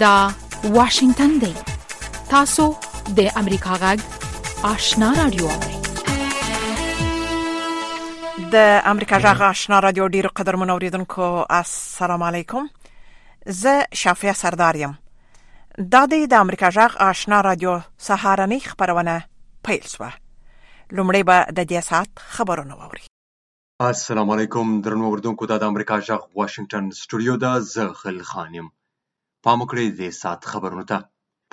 دا واشنگتن دی تاسو د امریکا غږ آشنا رادیو د امریکا غږ آشنا رادیو ډیرو قدرمن اوریدونکو السلام علیکم زه شافیا سردار یم دا دی د امریکا جغ آشنا رادیو سهارنۍ خبرونه پیل شوه لومړی به د دې ساعت خبرونه ووري السلام علیکم درنو وردونکو دا د امریکا جغ واشنگټن سټوډیو ده زه خل خان یم پام وکړئ د ساعت خبرونو ته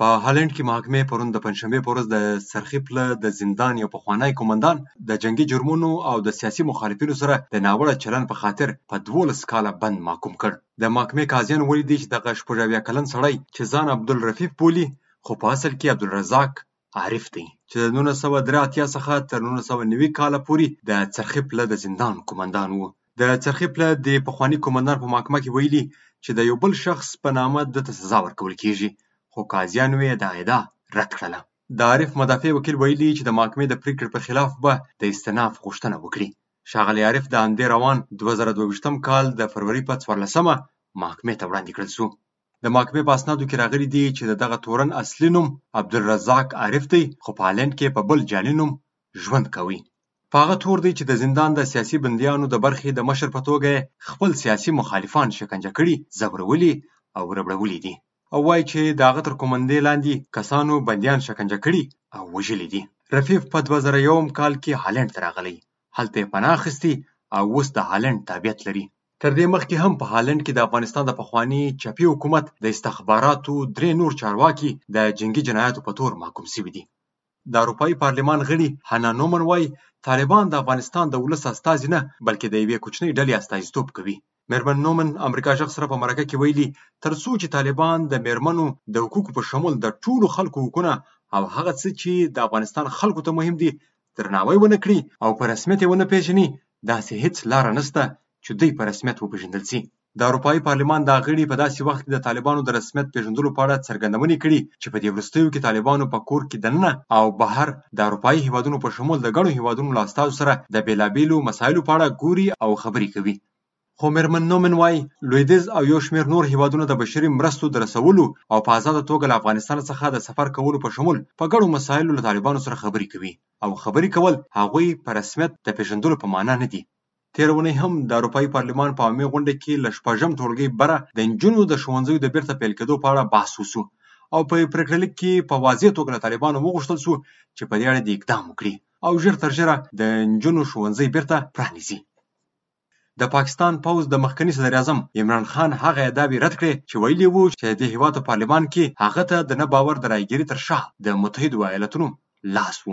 په هالند کې محاکمې پرون د پنځشنبې په ورځ د څرخي پله د زندان یو پخوانی قومندان د جنګي جرمونو او د سیاسي مخالفینو سره د ناوړه چلن په خاطر په دولس کاله بند محکوم کړ د محکمې قاضیانو ولیدی چې دغه شپږ اویا کلن سړی چې ځان عبدالرفیف بولي خو په اصل کې عبدالرزاق عارف دی چې د نولس سوه درې اتیا څخه تر نولس سوه نوي کال پورې د څرخي پله د زندان قومندان و. د څرخي پله د پخواني قومندان په محکمه کې ویلي چې د یو بل شخص په نامه ده ته سزا ورکول کیږي خو قاضیانو یې دا ادعا رد کړله. د عارف مدافع وکیل ویلي چې د محکمې د پریکړې په خلاف به د استناف غوښتنه وکړي. ښاغلی عارف د همدې روان دوه زره دوه ویشت کال د فروري په څوارلسمه محکمې ته وړاندې کړل شو. د محکمې په اسنادو کې راغلي دي چې د دغه تورن اصلي نوم عبدالرزاق عارف دی خو په هالنډ کې په بل جعلي نوم ژوند کوي. په هغه تور دی چې د زندان د سیاسي بندیانو د برخې د مشر په توګه یې خپل سیاسي مخالفان شکنجه کړي، ځورولي او ربړولي دي. او وايي چې د هغه تر قومندې لاندې کسانو بندیان شکنجه کړي او وژلي دي. رفیف په دوه زره یوم کال کې هالنډ ته راغلی، هلته یې پناه اخیستې او اوس د هالنډ تابعیت لري. تر دې مخکې هم په هالنډ کې د افغانستان د پخواني چپي حکومت د استخباراتو درې نور چارواکي د جنګي جنایاتو په تور محکوم شوي دي. د اروپايي پارلمان غړي هانا نومن وايي، طالبان د افغانستان د ولس استازي نه، بلکې د یوې کوچنۍ ډلې استازیتوب کوي. مېرمن نومن امریکا غږ سره په مرکه کې ویلي، تر څو چې طالبان د مېرمنو د حقوقو په شمول د ټولو خلکو حقونه او هغه څه چې د افغانستان خلکو ته مهم دي درناوی ونه کړي او په رسمیت یې ونه پېژني، داسې هېڅ لاره نشته چې دوی په رسمیت وپېژندل شي. د اروپايي پارلمان دا غړي په داسې وخت کې د طالبانو د رسمیت پېژندلو په اړه څرګندونې کړي چې په دې وروستیو کې طالبانو په کور کې دننه او بهر د اروپايي هېوادونو په شمول د ګڼو هېوادونو له استازو سره د بېلابېلو مسایلو په اړه ګوري او خبرې کوي. خو مېرمن نومن وايي، لوېدیځ او یو شمېر نور هېوادونه د بشري مرستو د رسولو او په ازاده توګه له افغانستان څخه د سفر کولو په شمول په ګڼو مسایلو له طالبانو سره خبرې کوي او خبرې کول هغوی په رسمیت د پېژندلو په مانا نه دي. تېره اونۍ هم د اروپايي پارلمان په عامې غونډه کې له شپږم ټولګۍ بره د نجونو د ښوونځیو د بیرته پیل کېدو په اړه بحث وشو او په پرېکړه لیک کې په واضح توګه له طالبانو وغوښتل شو چې په دې اړه دې اقدام وکړي او ژر تر ژره د نجونو ښوونځی بیرته پرانیزي. د پاکستان پوځ د مخکني صدراعظم عمران خان هغه ادعاوې رد کړې چې ویلي وو چې د دې هېواد په پارلمان کې هغه ته د نه باور د رایګیري تر شا د متحدو ایالتونو لاس و.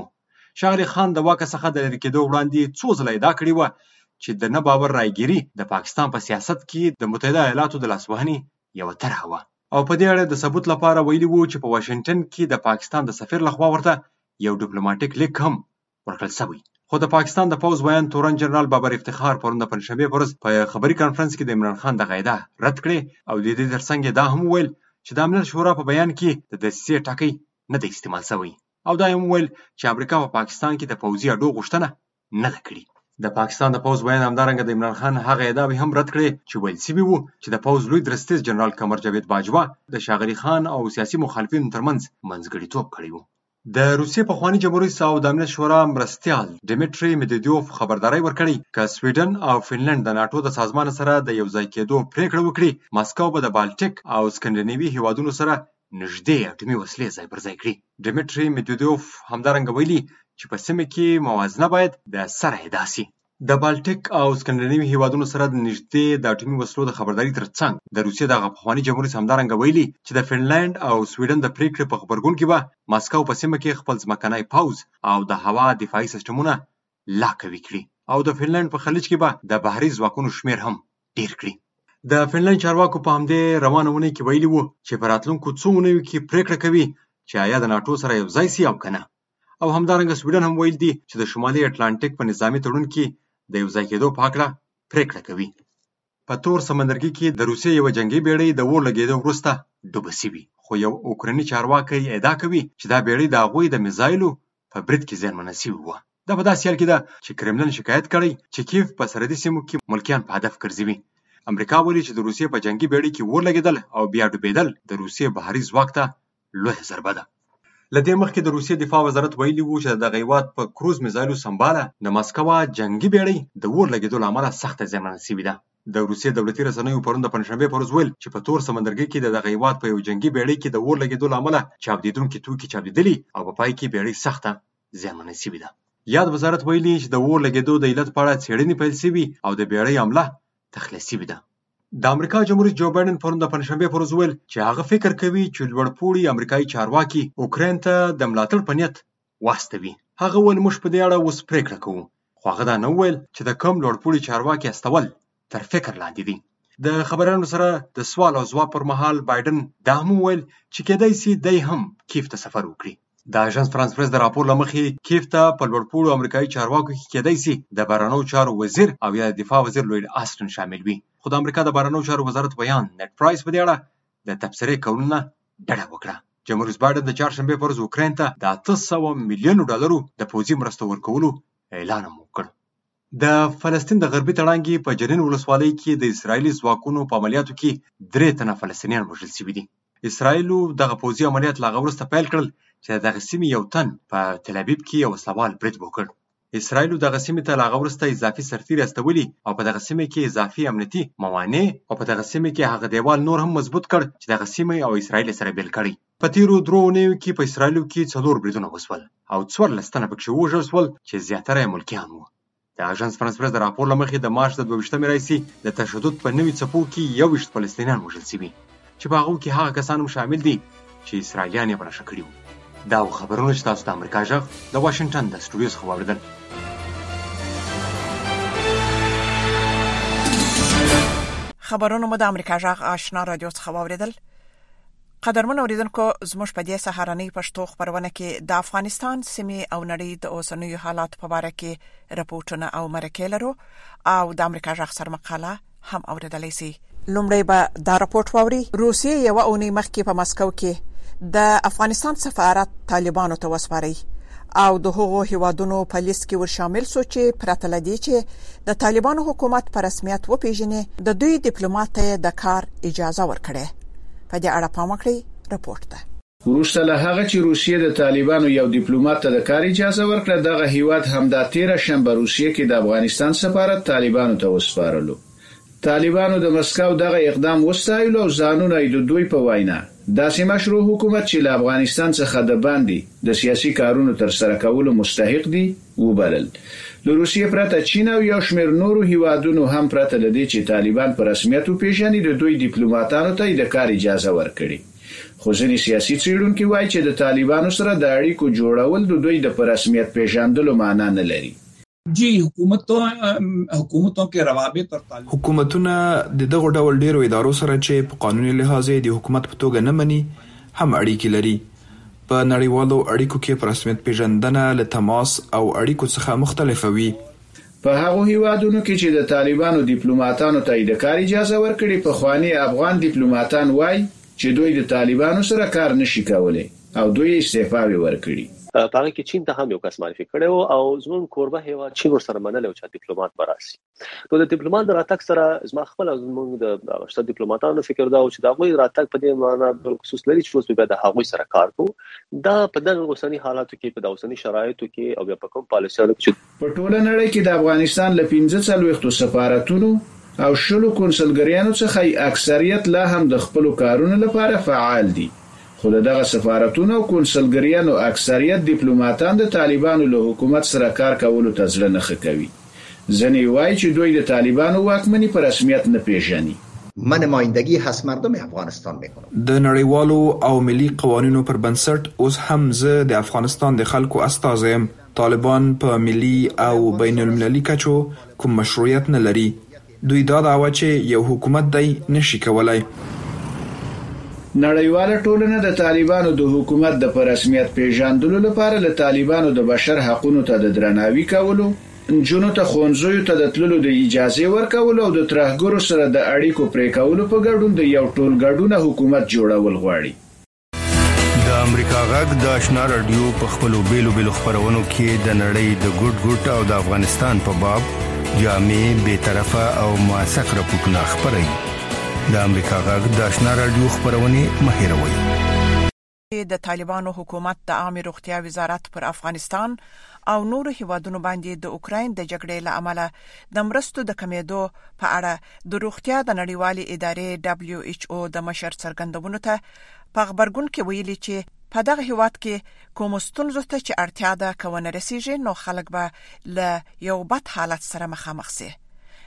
ښاغلي خان د واکه څخه د لرې کېدو وړاندې څو ځله ادعا کړې وه چې د نه باور رايګيري د پاکستان په سياست کې د متحده ايالاتو د لاسوهنې يوه طرحه وه او په دې اړه د ثبوت لپاره ويلي وو چې په واشنګټن کې د پاکستان د سفير لخوا ورته یو ډيپلوماټيک لیک هم ورکړل شوی خو د پاکستان د پوځ ویاند تورن جنرال بابر افتخار پرون د پنجشنبې پر ورځ په خبري کانفرنس کې د عمران خان دغه ادعا رد کړې او د دې ترڅنګ یې دا هم وویل چې د امنیت شورا په بیان کې د دسیسې ټکی نه دی استعمال شوی او دا یې هم وویل چې امریکا په پاکستان کې د پوځي اډو غوښتنه نه ده کړې د پاکستان د پوځ ویاند همدارنګه د عمران خان هغه ادعاوې هم رد کړې چې ویل شوي وو چې د پوځ لوی درستیز جنرال قمر جاوید باجوه د شاغلي خان او سیاسي مخالفینو ترمنځ منځګړیتوب کړی وو د روسیې پخواني جمهوري او د امنیت شورا مرستیال ډیمیټري مدیدیوف خبرداری ورکړی که سویډن او فنلند د ناټو د سازمان سره د یو ځای کېدو پریکړه وکړي مسکو به د بالټیک او سکندینیوي هیوادونو سره نږدې اټومي وسلې ځای پر ځای کړي. ډیمیټري میدویدوف همدارنګه ویلي چې په سیمه کې موازنه باید د سره ادا شي. د بالټیک او سکندنیوي هیوادونو سره د نږدې د اټومي وسلو د خبرداري ترڅنګ د روسیې دغه پخواني جمهوررئیس همدارنګه ویلي چې د فنلنډ او سویډن د پریکړې په غبرګون کې به مسکو په سیمه کې خپل ځمکنی پوځ او د هوا دفاعي سیسټمونه لا قوي کړي او د فنلنډ په خلیج کې به د بحري ځواکونو شمیر هم ډیر کړي د فنلند چارواکو په همدې روانه ونې کې ویلي وو چې په راتلونکو څو اونیو کې پریکړه کوي چې آیا د ناټو سره یو ځای سي او کنه او همدارنګه سویډن هم ویل دي چې د شمالي اټلانټیک په نظامی تړون کې د یو ځای کېدو په هکله پریکړه کوي په تور سمندرګي کې د روسیې یوه جنګي بیړۍ د اور لګېدو وروسته ډوبه سوي خو یو اوکراني چارواکی ادعا کوي چې دا بیړۍ د هغوی د میزایلو په برید کې زیانمنه شوي وه. دا په داسې حال کې ده چې کرملن شکایت کړی چې کیف په سرحدي سیمو کې ملکیان په هدف ګرځوي. امریکا ویلي چې د روسیې په جنګي بېړۍ کې اور لګېدل او بیا ډوبېدل د روسیې بهري ځواک ته لویه ضربه ده. له دې مخکې د روسیې دفاع وزارت ویلي وو چې د دغه هېواد په کروز میزایلو سمباله د مسکوا جنګي بېړۍ د اور لګېدو له امله سخته زیانمنه شوې ده. د روسیې دولتي رسنیو پرون د پنجشنبې پر ورځ ویل چې په تور سمندرګي کې د دغه هیواد په یو جنګي بیړۍ کې د اور لګیدو له امله چاودیدونکي توکي چاودیدلي او په پای کې بیړۍ سخته زیانمنه شوې ده یاد وزارت ویلي چې د اور لګیدو د علت په اړه څېړنې پیل شوي او د بیړۍ عمله تخلیه شوې ده د امریکا جمهور رئیس جو بایډن پرون د پنجشنبې پر ورځ وویل چې هغه فکر کوي چې لوړ پوړي امریکایي چارواکي اوکراین ته د ملاتړ په نیت واستوي هغه وویل موږ په دې اړه اوس پریکړه کوو خو هغه دا نه وویل چې د کوم لوړپوړي چارواکي استول تر فکر لاندې دي د خبریالانو سره د سوال او ځواب پر مهال بایډن دا هم وویل چې کېدای سي دی هم کیف ته سفر وکړي د اژانس فرانس پرس د راپور له مخې کیف ته په لوړپوړو امریکایي چارواکو کې کېدای سي د بهرنیو چارو وزیر او یا د دفاع وزیر لوید آسټن شامل وي خو د امریکا د بهرنیو چارو وزارت ویاند نټ پرایس په دې اړه د تبصرې کولو نه ډډه وکړه چې مریس بایډن د چهارشنبې پر ورځ اوکراین ته د اته سوه میلیونو ډالرو د پوځي مرستو ورکولو اعلان هم وکړ. د فلسطین د غربي تړانګې په جنین ولسوالۍ کې د اسرایلي ځواکونو په عملیاتو کې درې تنه فلسطینیان وژل شوي دي. اسرایلو دغه پوځي عملیات له هغه وروسته پیل کړل چې د دغې سیمې یو تن په تلابیب کې یو وسلهوال برید وکړ. اسرایلو دغه سیمې ته له هغه وروسته اضافي سرتیري استولي او په دغه سیمه کې اضافي امنیتي موانع او په دغه سیمه کې هغه دیوال نور هم مضبوط کړ چې دغه سیمه او اسرایل یې سره بیل کړی. په تیرو درو اونیو کې په اسرایلو کې څلور بریدونه وسول او څوارلس تنه پکښې ووژل سول چې زیاتره یې ملکیان وو. د اژانس فرانس پرس د راپور له مخې د مارچ د دوه ویشتمې راهیسې د تشدد په نوي څپو کې یوویشت فلسطینیان وژل سوي. چې په هغو کې هغه کسان هم شامل دي چې اسرائیلیان یې په نښه کړي وو دا و خبرونه چې تاسو د امریکا ژغ د واشنګټن د سټوډیو څخه واورېدل خبرونه مو د امریکا ژغ آشنا رادیو څخه واورېدل قدرمن اوریدونکو زموږ په دې سهارنۍ پښتو خبرونه کې د افغانستان سیمه او نړۍ د اوسنوي حالات په اړه کې رپورټونه او مرکې لرو او د امریکا ژغ سر مقاله هم اوریدلای شئ. لومړی به دا رپورټ واوري روسیې یوه اونۍ مخکې په مسکو کې د افغانستان سفارت طالبانو ته وسپاري او د هغو هیوادونو په لیست کې ورشامل شو چې پرته له دې چې د طالبانو حکومت په رسمیت وپیژني د دوی ډیپلوماټ ته د کار اجازه ورکړي په دې اړه پام وکړئ رپورټ ده وروسته له هغه چې روسیې د طالبانو یو دیپلومات ته د کار اجازه ورکړه، دغه هیواد همدا تیره شنبه روسیې کې د افغانستان سفارت طالبانو ته وسپارلو. طالبانو د مسکو دغه اقدام وستایلو او ځانونه یې د دوی په وینا داسې مشروع حکومت چې له افغانستان څخه د باندې د سیاسي کارونو تر سره کولو مستحق دي وبلل. له روسیې پرته چین او یو شمیر نورو هیوادونو هم پرته له دې چې طالبان په رسمیت وپیژني د دوی دیپلوماتانو ته یې د کار اجازه ورکړې. خو ځینې سیاسي څېړونکي وايي چې د طالبانو سره د اړیکو جوړول د دوی د په رسمیت پېژندلو مانا نه لري. جی حکومتو کې روابط اور تعلقات. حکومتونه د دغو ډول ډېرو ادارو سره چې په قانوني لحاظ یې د حکومت په توګه نه مني هم اړیکي لري. په نړیوالو اړیکو کې په رسمیت پېژندنه له تماس او اړیکو څخه مختلفه وي. په هغو هېوادونو کې چې د طالبانو دیپلوماتانو ته یې د کار اجازه ورکړې، پخواني افغان دیپلوماتان وايي چې دوی د طالبانو سره کار نه شي کولی او دوی یې استعفاوې ورکړي. په هغه کې چین ته هم یو کس معرفي کړی و او زموږ کوربه هېواد چین ورسره منلی و چې دیپلومات به راشي. نو د دیپلومات د راتګ سره زما خپل او زموږ د هغه شته دیپلوماتانو فکر دا و چې د هغوی راتګ په دې معنا بالخصوص لري چې اوس به بیا د هغوی سره کار کوو. دا په دغه اوسني حالاتو کې، په دغه اوسني شرایطو کې او بیا په کوم پالیسیانو کې چې په ټوله نړۍ کې د افغانستان له پنځه څلوېښتو سفارتونو او شلو کونسلګریانو څخه یې اکثریت لا هم د خپلو کارونو لپاره فعال دي، خو د دغه سفارتونو او کونسلګریانو اکثریت دیپلوماتان د طالبانو له حکومت سره کار کولو ته زړه نه ښه کوي. ځنې یې وايي چې دوی د طالبانو واکمني په رسمیت نه پېژني. مه نمایندګي هست مردم افغانستان میکنم. د نړیوالو او ملي قوانینو پر بنسټ اوس هم زه د افغانستان د خلکو استازی یم. طالبان په ملي او بین المللي کچو کوم مشروعیت نه لري. دوی دا دعوه چې یو حکومت دی نه شي کولای. نړیواله ټولنه د طالبانو د حکومت د په رسمیت پېژندلو لپاره له طالبانو د بشر حقونو ته د درناوي کولو، نجونو ته ښوونځیو ته د تللو د اجازې ورکولو او د ترهګرو سره د اړیکو پرې کولو په ګډون د یو ټولګډونه حکومت جوړول غواړي. د امریکا غږ د آشنا رادیو په خپلو بیلو بیلو خبرونو کې د نړۍ د ګډ ګډ او د افغانستان په باب جامع به طرفه او موثق راپورټونه خبري د امریکا غږ د آشنا رادیو خبرونه مهیروي د طالبانو حکومت د عامه روغتیا وزارت پر افغانستان او نورو هیوادونو باندې د اوکرين د جګړې له امله د مرستو د کمیدو په اړه د روغتیا د نړیوالې ادارې WHO د مشر څرګندونو ته په خبرګون کې ویلي چې په دغه هیواد کې کوم ستونزو ته چې اړتیا ده کونه رسیږي نو خلک به له یو بد حالت سره مخامخ شي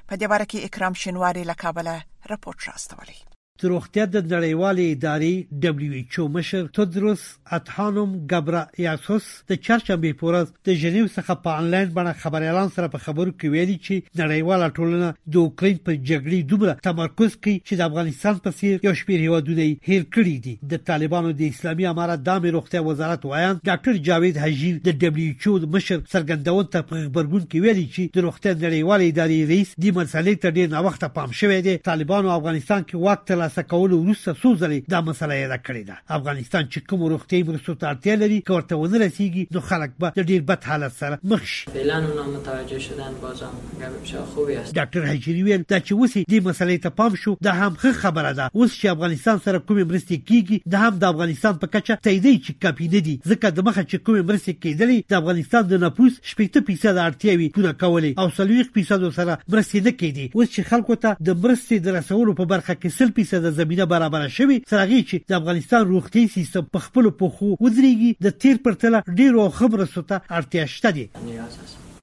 په دې باره کې اکرام شینواری له کابل رپورټ راستولی د روغتیا د نړیوالې ادارې ډبلیو ایچ او مشر تدروس اتحانوم ګبرا یاسوس د چهارشنبې په ورځ د ژنیو څخه په انلاین بڼه خبریالان سره په خبرو کې ویلي چې نړیواله ټولنه د اوکراین په جګړې دومره تمرکز کوي چې د افغانستان په څیر یو شمیر هیوادونه یې هیر کړي دي د طالبانو د اسلامي امارت د عامې روغتیا وزارت ویاند ډاکټر جاوید هجیر د ډبلیو ایچ او مشر څرګندونو ته په غبرګون کې ویلي چې د روغتیا نړیوالې ادارې رئیس دې مسلې ته ډیر ناوخته پام شوی دی طالبانو افغانستان کې واک ترلاسه کولو وروسته څو ځلې دا مسله یاده کړې ده افغانستان چې کوم روغتیايي مرستو ته اړتیا لري که ورته ونه رسیږي نو خلک به د ډیر بد حالت سره مخ شي. فعلا اونا متوجه شدن بازم اگر بسیار خوبی است. ډاکټر هجري ویل دا چې اوس یې دې مسلې ته پام شو دا هم ښه خبره ده اوس چې افغانستان سره کومې مرستې کیږي دا هم د افغانستان په کچه تیدی چې کافي نه دي ځکه د مخه چې کومې مرستې کیدلې د افغانستان د نفوس شپېته فیصده اړتیاوې پوره کولې او څلوېښت فیصدو سره مرستې نه کېدې، اوس چې خلکو ته د مرستې د رسولو په برخه کې سل فیصده زمینه برابره شوې، تر هغې چې د افغانستان روغتیايي سیستم په خپلو پښو ودرېږي، د تېر پرتله ډېرو او ښه مرستو ته اړتیا شته دې.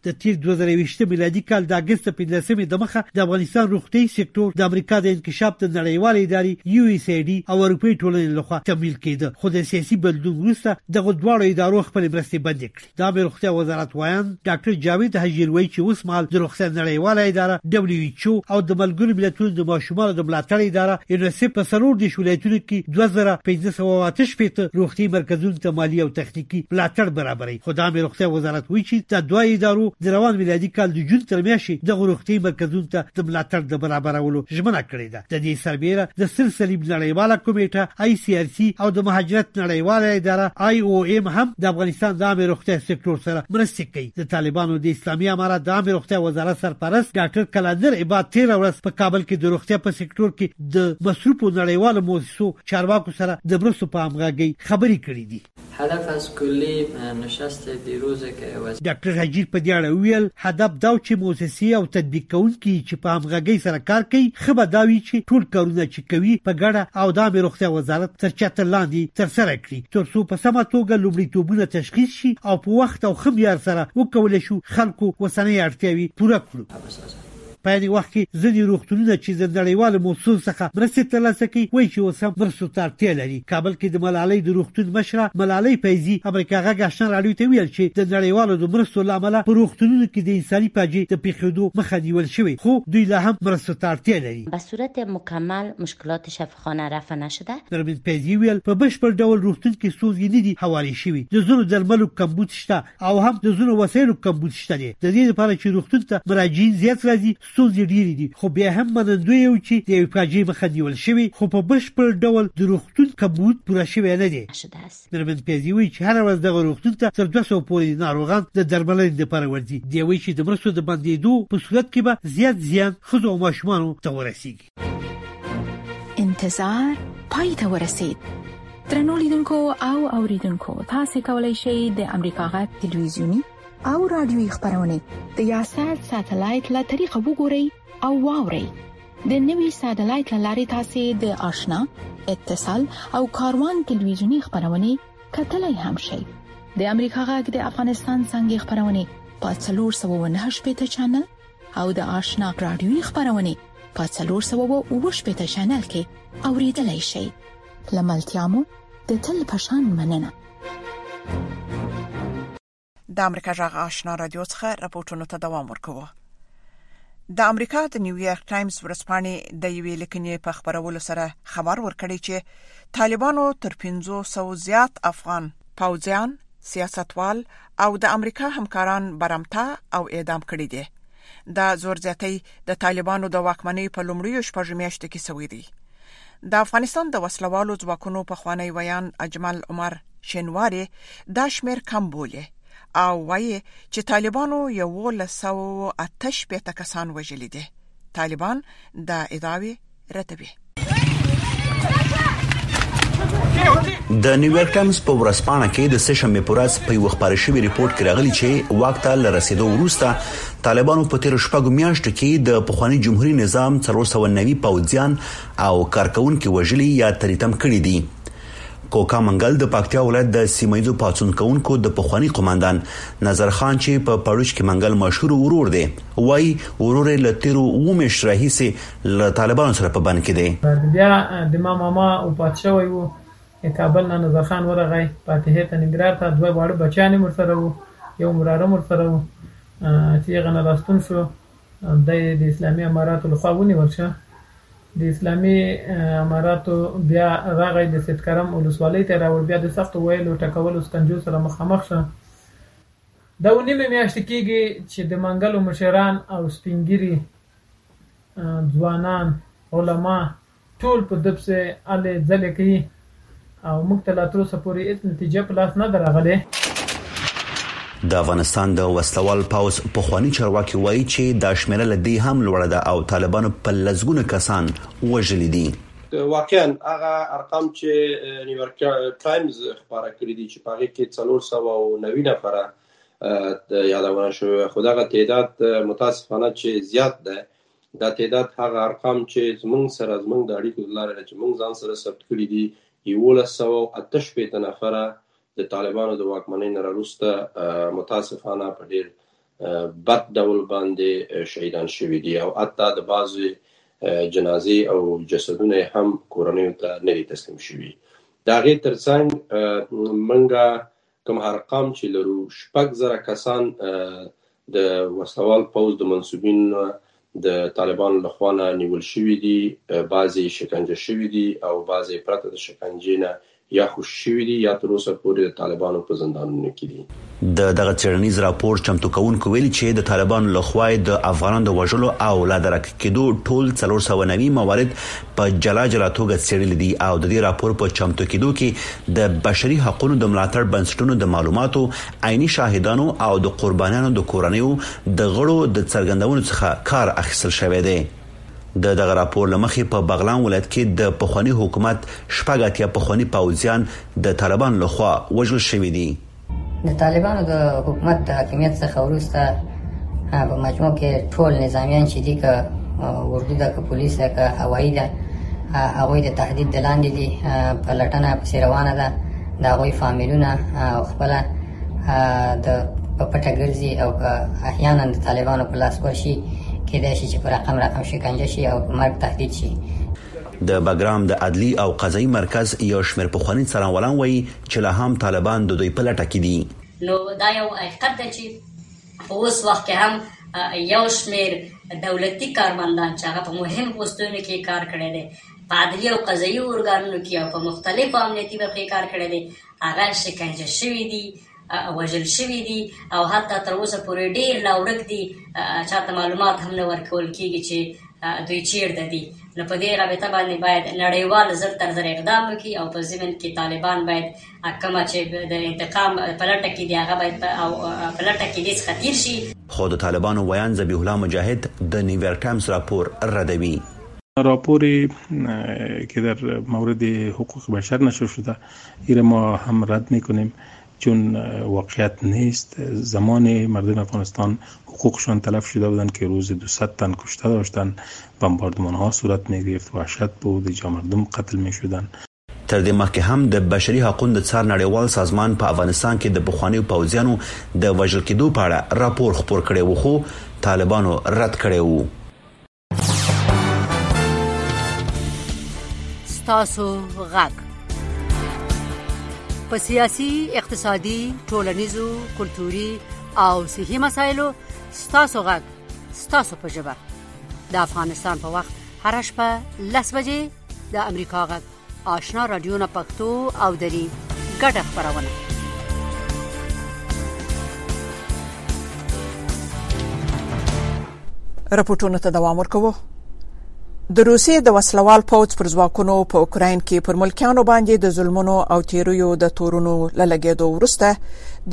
د تېر دوه زره یوویشت میلادي کال د اګست د پنځلسمې دمخه د افغانستان روغتیايي سکتور د امریکا د انکشاف د نړیوالې ادارې، یو ایس ای ډي، او اروپۍ ټولنې لخوا تمویل کېده، خو د سیاسي بدلون وروسته دغو دواړو ادارو خپلې مرستې بندې کړې. د عامې روغتیا وزارت ویاند ډاکټر جاوید هجیر وایي چې اوسمهال د روغتیا نړیواله اداره ډبلیو ایچ او او د ملګرو ملتونو د ماشومانو د ملاتړ اداره یونیسف په څلور دېرش ولایتونو کې دوه زره پنځه سوه او اته شپېته روغتیايي مرکزونو ته مالي او تخنیکي ملاتړ برابروي خو د عامې روغتیا وزارت وایي چې دا دوه ادارو د روان میلادي کال د جون تر میاشتې دغو روغتیايي مرکزونو ته د ملاتړ د برابرولو ژمنه کړې ده د دې سربېره د سر صلیب نړیواله کمیټه آی سی آر سی او د مهاجرت نړیواله اداره آی او ایم هم د افغانستان د عامې روغتیا سکتور سره مرستې کوي د طالبانو د اسلامي امارت د عامې روغتیا وزارت سرپرست ډاکټر کلندر عباد تېره ورځ په کابل کې د روغتیا په سکتور کې د مصروفو نړیوالو موسسو چارواکو سره د مرستو په همغږۍ خبرې کړې دي هدف از کلی نشست دیروز که وزیر. ډاکټر هجیر په دې اړه وویل، هدف دا و چې موسسې او تطبیق کوونکي یې چې په همغږۍ سره کار کوي، ښه به دا وي چې ټول کارونه چې کوي په ګډه او د عامې روغتیا وزارت تر چتر لاندې ترسره کړي، ترڅو په سمه توګه لومړیتوبونه تشخیص شي او په وخت او ښه معیار سره وکولی شو خلکو اوسنۍ اړتیاوې پوره کړو. په عین وخت کې ځینې روغتونونه چې د نړیوالو موسسو څخه مرستې ترلاسه کوي وایي چې اوس هم مرستو ته اړتیا لري کابل کې د ملالۍ د روغتون مشره ملالۍ فیضي امریکا غږ اشنا راډیو ته ویل چې د نړیوالو د مرستو له امله په روغتونونو کې د انساني پاجې د پیښېدو مخه نیول شوې خو دوی لا هم مرستو ته اړتیا لري به صورت مکمل مشکلات شفاخانه رفع نشده نرمین فیضي ویل په بشپړ ډول روغتون کې ستونزې نه دي هوارې شوي د زرو درملو کمبود شته او هم د ځینو وسایلو کمبود شته دی د دې لپاره چې روغتون ته مراجعین زیات راځي ستونزې ډېرې دي خو بیا هم منندوی یو چې د یوې فاجعې مخه نیول شوې خو په بشپړ ډول د روغتون کمبود پوره شوی نه دی مېرمن پیازي وایي چې هره ورځ دغه روغتون ته تر دوه سوه پورې ناروغان د درملنې لپاره ورځي دی وایي چې د مرستو د بندېدو په صورت کې به زیات زیان ښځو او ماشومانو ته ورسیږي انتظار پای ته ورسید ترنو لیدونکو او اوریدونکو تاسو کولی شئ د امریکا غا ټلویزیونی او رادیوي خبرونه د یاشات ساتلایت له طریقو وګورئ او واورئ د نوي ساتلایت لارې تاسو د آشنا اتصال او کاروان ټلویزیونی خبرونه کتلای هم شئ د امریکا غږ د افغانستان څنګه خبرونه په 398 چنل او د آشنا رادیوي خبرونه په 380 چینل کې اوریدلای شئ لملتيامو د تل پشان مننه د امریکا جغ آشنا رادیو څخه راپورټونو ته دوام ورکوه د امریکا د نیویارک ټایمز ورځپاڼې د یوې لیکنې په خبرولو سره خبر ورکړی چې طالبانو تر 1500 زیات افغان پوځیان سیاستوال او د امریکا همکاران برمته او اعدام کړي دي دا زور زیاتی د طالبانو د واکمنۍ په لومړیو شپږ میاشتو کې شوی دی د افغانستان د وسلوالو ځواکونو په خوانی ویان اجمل عمر شینواری دا شمیر کم بولی او وایي چې طالبانو یو لسو اتش په تکسان وژل دي طالبان د ادعاوی ردوي د نیویارک ټایمز په ورځپاڼه کې د سشنبه پر ورځ په یو خبري شوی ریپورت کې راغلی چې وخت ته لرسیدو وروسته طالبانو په تیر شپږ میاشتو کې د پخوانی جمهوریت نظام 390 پوځیان او کارکونکو وژلي یا تریتم کړی دي کوکا منګل د پکتیا ولایت د سیمایزو پاتون کونکو د پخوانی قوماندان نظر خان چې په پړوش کې منګل مشهور ورور دی وای ورور له تیرو و مشرهي سي له طالبانو سره په بند کې دی. بعد بیا دما ماما اوپات شوی وو د کابل نه نظر خان ورغی پاتهې ته ننګرهار ته دوه واړه بچیان هم ورسره وو یو وراره هم ورسره وو چې هغه نه راستون شو دی د اسلامي اماراتو له خوا ونیول شو د اسلامي اماراتو بیا راغی د سیدکرم ولسوالۍ ته راوړ بیا د سختو ویلو ټکولو سکنجو سره مخامخ شو دا و نیمې میاشتې کیږي چې د منګلو مشران او سپین ږیري ځوانان علما ټول په ده پسې هلې ځلې کوي او موږ ته لا تر اوسه پورې هېڅ نتیجه په لاس نه ده راغلې. د افغانستان د وسلوال پوځ پخواني چارواکي وایي چې دا شمېره له دې هم لوړه ده او طالبانو په لسګونه کسان وژلي دي. واقعاً هغه ارقام چې نیویارک ټایمز خپاره کړي دي چې په هغې کې څلور سوه او نوي نفره یادونه شوې خو دغه تعداد متاسفانه چې زیات ده دا تعداد هغه ارقام چې زمونږ سره زمونږ د اړیکو لاره چې مونږ ځان سره ثبت کړی دي 1188 نفره د طالبانو د واکمنۍ نه راوروسته متاسفانه په ډیر بد ډول باندې شهیدان شوي دي او حتی د بعضی جنازې او جسدونه هم کورنۍ ته نه تسلیم شوي دا غي ترڅنګ منګه کوم ارقام چې لرو شپږ زره کسان د وسلوال پوز د منسوبین د طالبانو لخوا نه نیول شوی دي بعضی شکنجه شوی دي او بعضی پرته د شکنجې نه یا خوش شوی دي یا تر اوسه پورې د طالبانو په زندانونو کې دي د دغه چیرنیز راپور چمتو کوونکو ویلي چې د طالبانو لخوا د افغانانو د وژلو او لا درک کېدو ټول 390 موارد په جلا جلا توګه څېړلي دي او د دې راپور په چمتو کېدو کې د بشري حقونو د ملاتړ بنسټونو د معلوماتو، عیني شاهدانو او د قربانیانو د کورنیو د غړو د څرګندونو څخه کار اخیستل شوی دی. د دغه راپور له مخې په بغلان ولایت کې د پخواني حکومت شپږ اتیا پخواني پوځیان د طالبانو له خوا وژل شوي دي. د طالبانو د حکومت د حاکمیت څخه وروسته په مجموع کې ټول نظامیان چې دي که اردو ده که پولیس ده که هوایی ده هغوی د تهدید د لاندې دي په لټنه پسې روانه ده د هغوی فامیلونه او خپله د په پټه ګرځي او که احیانا د طالبانو په لاس ورشي کېدای شي چې په رقم رقم شکنجه شي او په مرګ تهدید شي د بګرام د عدلي او قضایي مرکز یو شمېر پخواني څارنوالان وایي چې لا هم طالبان د دوی په لټه کې دي. نو دا یو حقیقت دی چې په اوس وخت کې هم یو شمېر دولتي کارمندان چې هغه په مهمو پوستونو کې کار کړی دی په عدلي او قضایي ارګانونو کې او په مختلفو امنیتي برخو کې کار کړی دی هغه شکنجه شوي دي وژل شوي دي او حتی تر اوسه پورې ډېر لا ورک دي چاته معلومات هم نه ورکول کېږي چې دوی چیرته دي؟ نو په دې رابطه باندې باید نړیوال زر تر زر اقدام وکړي او په ضمن کې طالبان باید کومه چې د انتقام په لټه کې دي هغه باید په لټه کې دې څخه تیر شي. خو د طالبانو ویاند ذبیح الله مجاهد د نیویارک ټایمز راپور ردوي. راپور که در مورد حقوق بشر نشر شده ای را ما هم رد میکنیم چون واقعیت نیست زمان مردم افغانستان حقوقشان تلف شده بودن که روز 200 تن کشته داشتن بمباردمان ها صورت می گرفت وحشت بود جا مردم قتل می شدن تر دې مخکې هم د بشري حقوقو د څار نړیوال سازمان په افغانستان کې د پخوانیو پوځیانو د وژل کېدو په اړه راپور خپور کړی و خو طالبانو رد کړی و ستاسو غږ په سیاسي اقتصادي ټولنیزو کلتوري او صحي مسایلو ستاسو غږ ستاسو په ژبه د افغانستان په وخت هر شپه لس بجې د امریکا غږ آشنا رادیو نه پښتو او دری ګډه خبرونه رپورټونو ته دوام ورکوو د روسیې د وسلوال پوځ پر ځواکونو په اوکرين کې پر ملکیانو باندې د ظلمونو او تیریو د تورونو لګیدو وروسته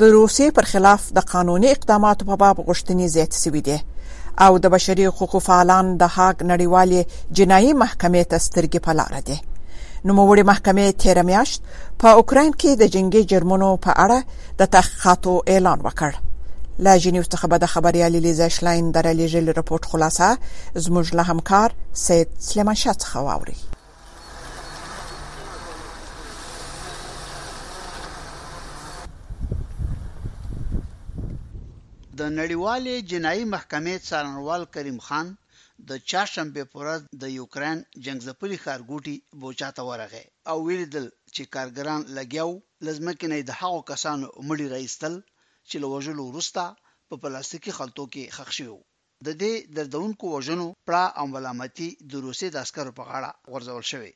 د روسیې پر خلاف د قانوني اقداماتو په باب غوښتنې زیاتې شوې دي او د بشري حقوقو فعالان د هاګ نړیوالې جنایي محکمې ته سترګې په لاره دي. نوموړي محکمې تېره میاشت په اوکراین کې د جنګي جرمونو په اړه د تحقیقاتو اعلان وکړ. له جنیو څخه به د خبریالي لیزا شلاین د رالیږلي رپورټ خلاصه زموږ له همکار سید سلیمان شاه څخه واورئ. د نړیوالې جنایي محکمې څارنوال کریم خان د چهارشنبې په ورځ د یوکراین جنګځپلي ښارګوټي بوچا ته ورغی او ولیدل چې کارګران لګیا وو له ځمکې نه یې د هغو کسانو مړي راایستل چې له وژلو وروسته په پلاستیکي خلطو کې ښخ شوي وو. د دې دردونکو وژنو پړه او ملامتي د روسیې د عسکرو په غاړه غورځول شوې.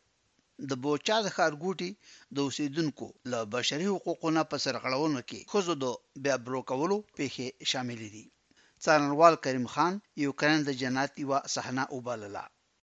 د بوچا د ښارګوټي د اوسېدونکو له بشري حقوقو نه په سرغړونو کې ښځو د بیا بروکولو پېښې شاملې دي. څارنوال کریم خان یوکراین د جنایت یوه صحنه وبلله.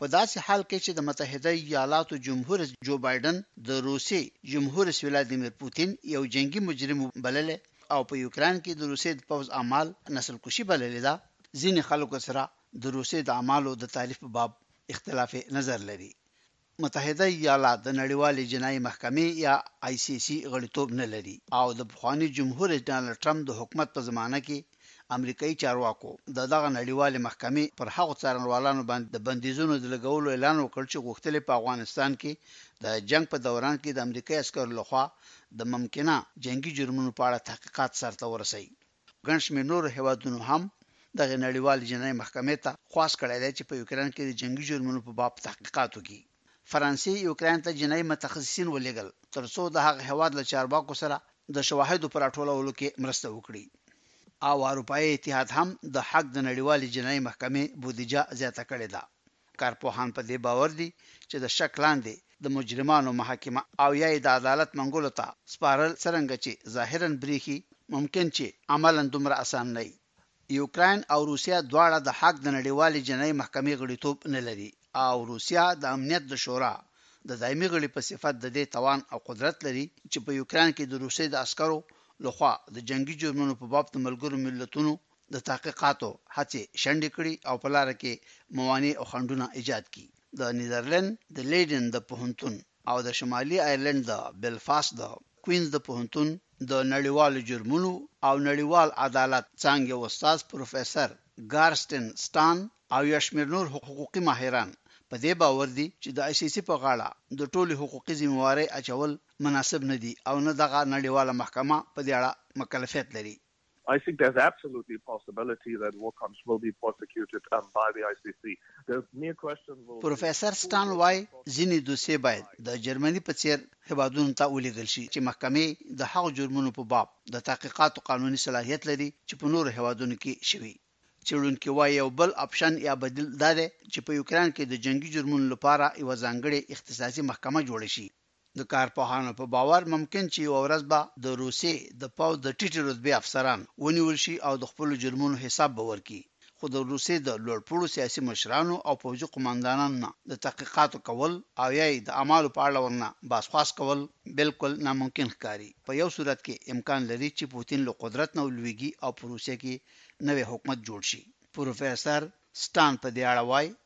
په داسې حال کې چې د متحده ایالاتو جمهور رئیس جو بایډن د روسیې جمهور رئیس ولادیمیر پوتین یو جنګي مجرم بللی او په یوکراین کې د روسیې د پوځ اعمال نسل کشي بللې ده، ځینې خلکو سره د روسیې د اعمالو د تعریف په باب اختلاف نظر لري. متحده ایالات د نړیوالې جنایي محکمې یا ICC غړیتوب نه لري او د پخواني جمهور رئیس ډانلډ ټرمپ د حکومت په زمانه کې امریکايي چارواکو د دغه نړیوالې محکمې پر هغو څارنوالانو باندې د بندیزونو د لګولو اعلان وکړ چې غوښتل یې په افغانستان کې د جنګ په دوران کې د امریکايي عسکرو له خوا د ممکنه جنګي جرمونو په اړه تحقیقات سر ته ورسوي. ګڼ شمېر نورو هېوادونو هم دغې نړیوالې جنایي محکمې ته خواست کړی دی چې په یوکراین کې د جنګي جرمونو په باب تحقیقات وکړي. فرانسې یوکراین ته جنایي متخصصین ولیږل تر څو د هغه هیواد له چارواکو سره د شواهدو په راټولولو کې مرسته وکړي او اروپایې اتحاد هم د هاګ د نړیوالې جنایي محکمې بودیجه زیاته کړې ده. کارپوهان په دې باور دي چې د شک لاندې د مجرمانو محاکمه او یا یې د عدالت منګولو ته سپارل څرنګه چې ظاهراً بریښي ممکن چې عملاً دومره اسان نه وي. یوکراین او روسیه دواړه د هاګ د نړیوالې جنایي محکمې غړیتوب نه لري او روسیه د امنیت د شورا د دایمي غړي په صفت د دې توان او قدرت لري چې په یوکراین کې د روسیې د عسکرو له خوا د جنګي جرمونو په باب د ملګرو ملتونو د تحقیقاتو هڅې شنډې کړي او په لاره کې موانع او خنډونه ایجاد کړي د نیدرلند د لیډن د پوهنتون او د شمالي آیرلنډ د بلفاسټ د کوینز د پوهنتون د نړیوالو جرمونو او نړیوال عدالت څانګې استاد پروفیسر ګارسټن سټان او یو شمېر نور حقوقي ماهران په دې باور دي چې د ICC په غاړه د ټولې حقوقي ذمه وارۍ اچول مناسب نه دي او نه دغه نړیواله محکمه په دې اړه مکلفیت لري. I think there's absolutely a possibility that Wilcox will be prosecuted by the ICC. The mere question will پروفیسور سټان وای ځینې دوسیې باید د جرمني په څیر هیوادونو ته ولیږل شي چې محکمې د هغو جرمونو په باب د تحقیقاتو قانوني صلاحیت لري چې په نورو هیوادونو کې شوي. څېړونکي وایي یو بل اپشن یا بدیل دا دی چې په یوکراین کې د جنګي جرمونو لپاره یوه ځانګړې اختصاصي محکمه جوړه شي د کارپوهانو په باور ممکن چې یوه ورځ به د روسیې د پوځ د ټیټې رتبې افسران ونیول شي او د خپلو جرمونو حساب به ورکړي، خو د روسیې د لوړپوړو سیاسي مشرانو او پوځي قوماندانانو نه د تحقیقاتو کول او یا یې د اعمالو په اړه ورنه باسخواست کول بالکل ناممکن ښکاري. په یو صورت کې امکان لري چې پوتین له قدرت نه ولوېږي او په روسیه کې نوی حکومت جوړ شي. پروفیسر سټان په دې اړه وايي،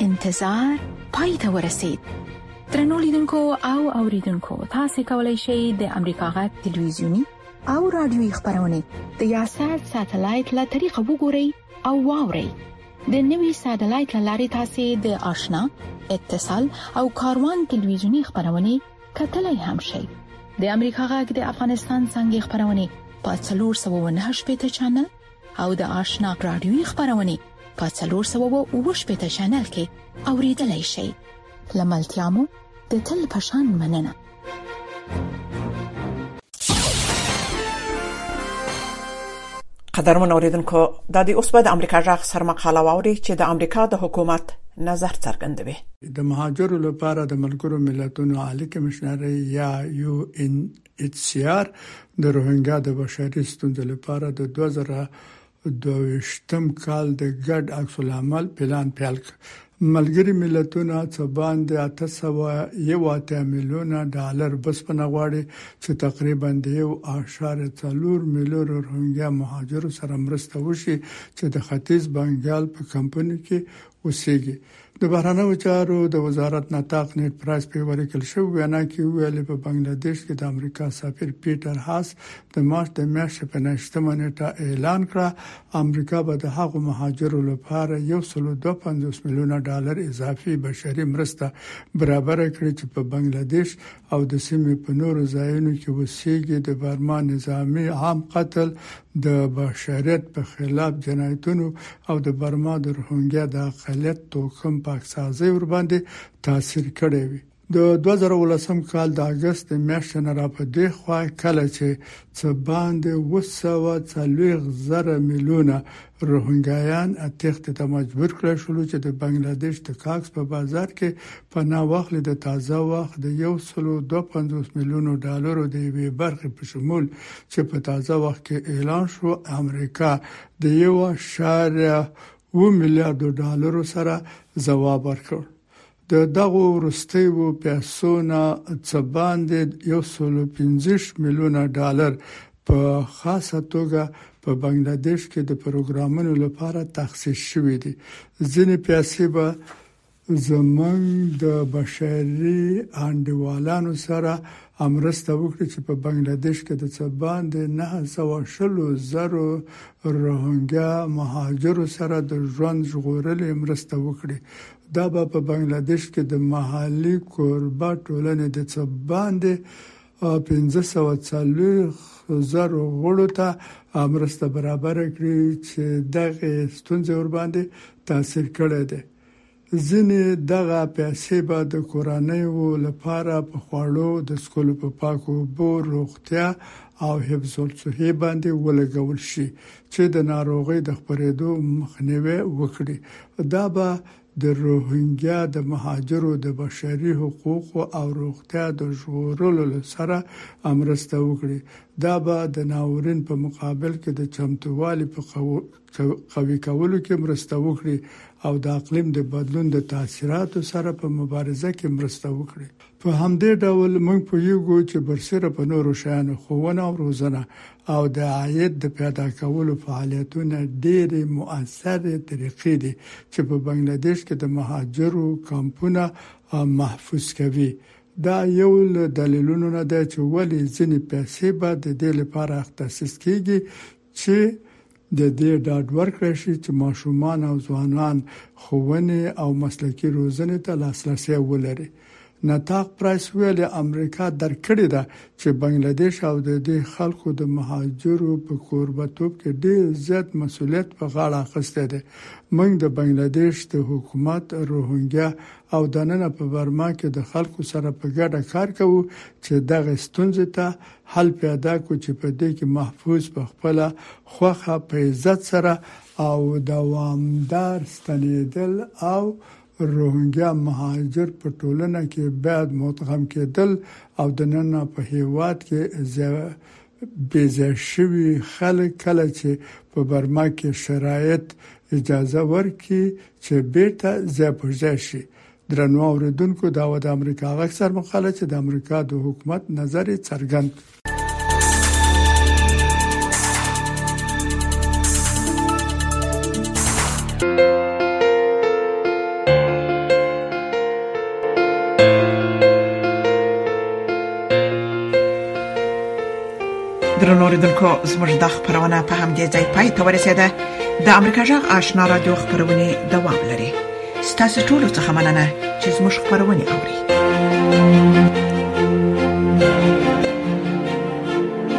انتظار پای ته ورسید ترنو لیدونکو او اوریدونکو تاسو کولی شئ د امریکا غا ټلویزیونی او رادیوي خبرونه د یاسر ساتلایت له طریقو وګورئ او واورئ د نوي ساتلایت لارې تاسو د آشنا اتصال او کاروان ټلویزیونی خبرونه کتلای هم شئ د امریکا غږ د افغانستان څنګه خبرونه په 398 چنل او د آشنا رادیوي خبرونه په 380 چینل کې اوریدلای شئ لملتيامو د تل پشان مننه قدرمن اوریدونکو د دې اوس په د امریکا ځخ سر مقاله ووري چې د امریکا د حکومت نظر څرګندوي د مهاجرو لپاره د ملګرو ملتونو عالی کمشنري یا یو ان ایچ سي ار د روهینګا د بشري ستونزو لپاره د دوه زره دوه ویشت کال د ګډ عکس العمل پلان پیل کړ. ملګري ملتونه څه باندې اته سوه یو اتیا میلیونه ډالر بسپنه غواړي چې تقریباً د یو اعشاریه څلور میلیونه روهینګا مهاجرو سره مرسته وشي چې د ختیځ بنګال په کمپونو کې اوسیږي. د بهرنیو چارو د وزارت نطاق نت پرس په وړي کې شو وینا کې ویل په بنگلاديش کې د امریکا سفیر پیټر هاس د مارچ د میاشتې په نشټمه نیټه اعلان کړ امریکا به د هغو مهاجرو لپاره 1.25 میلیونه ډالر اضافي بشري مرسته برابر کړي چې په بنگلاديش او د سیمې په نورو ځایونو کې وسیږي د برما نظامی عام قتل د بشریت په خلاف جنایتونو او د برما د روهنګیا د اقلیت توکم پاکسازی ورباندې تاثیر کړی وي. د دوه زره او لسم کال د اګست د میاشتې نه را په دې خوا کله چې څه باندې اووه سوه څلوېښت زره میلیونه روهنګایان تېښتې ته مجبور کړای شول چې د بنګله دیش د کاکس په بازار کې پناه واخلي د تازه وخت د 152 میلیونو ډالرو د یوې برخې په شمول چې په تازه وخت کې اعلان شو امریکا د 1.2 میلیارډو ډالرو سره ځواب ورکړ د دغو وروستیو پیسو نه څه باندې یو سل او پنځویشت میلیونه ډالر په خاصه توګه په بنګله دېش کې د پروګرامونو لپاره تخصیص شوي دي. ځینې پیسې به زموږ د بشري انډیوالانو سره مرسته وکړي چې په بنګله دېش کې د څه باندې نهه سوه شلو زرو روهنګیا مهاجرو سره د ژوند ژغورلې مرسته وکړي. دا به په بنګله دېش کې د محلي کوربه ټولنې د څه باندې پنځه سوه څلوېښت زرو غړو ته مرسته برابره کړي چې دغه ستونزې ورباندې تاثیر کړی دی. ځینې دغه پیسې به د کورنیو لپاره په خواړو، د څښلو په پاکو اوبو، روغتیا او حفظ الصحې باندې ولګول شي چې د ناروغۍ د خپرېدو مخنیوی وکړي، دا به د روهینګیا د مهاجرو د بشري حقوقو او روغتیا د ژغورلو سره مرسته وکړي، دا به د ناورین په مقابل کې د چمتووالي په قوي کولو کې مرسته وکړي او د اقلیم د بدلون د تاثیراتو سره په مبارزه کې مرسته وکړي. په همدې ډول موږ پوهیږو چې برسیره په نورو شیانو ښوونه او روزنه او د عاید د پیدا کولو فعالیتونه ډېرې مؤثرې طریقې دي چې په بنګلادیش کې د مهاجرو کمپونه محفوظ کوي. دا یو له دلیلونو نه دی چې ولې ځینې پیسې به د دې لپاره اختصیص کیږي چې د دې ډاډ ورکړی شي چې ماشومان او ځوانان ښوونې او مسلکي روزنې ته لاسرسی ولري. نطاق پرایس ویلي، امریکا درک کړې ده چې بنګله دیش او د دې خلکو د مهاجرو په کوربه توب کې ډیر زیات مسولیت په غاړه اخیستی دی. موږ د بنګله دیش د حکومت، روهنګیا او دننه په برما کې د خلکو سره په ګډه کار کوو چې دغې ستونزې ته حل پیدا کړو چې په دې کې محفوظ په خپله خوښه په عزت سره او دوامدار ستنېدل او روهنګیا مهاجر په ټولنه کې باید مدغم کېدل او د نن په هېواد کې بیځای شوي خلک کله چې په برما کې شرایط اجازه ورکړي چې بیرته ځای پر ځای شي درنو اوریدونکو دا و د امریکا غږ سر مقاله چې د امریکا د حکومت نظر څرګند درنو اوریدونکو زموږ د خبرونه په همدې ځای پای ته ورسیده د امریکا جغ آشنا را دوه خبرونه دوام لري ستاسو ټول څه مننه چې زموږ خبرونه اوري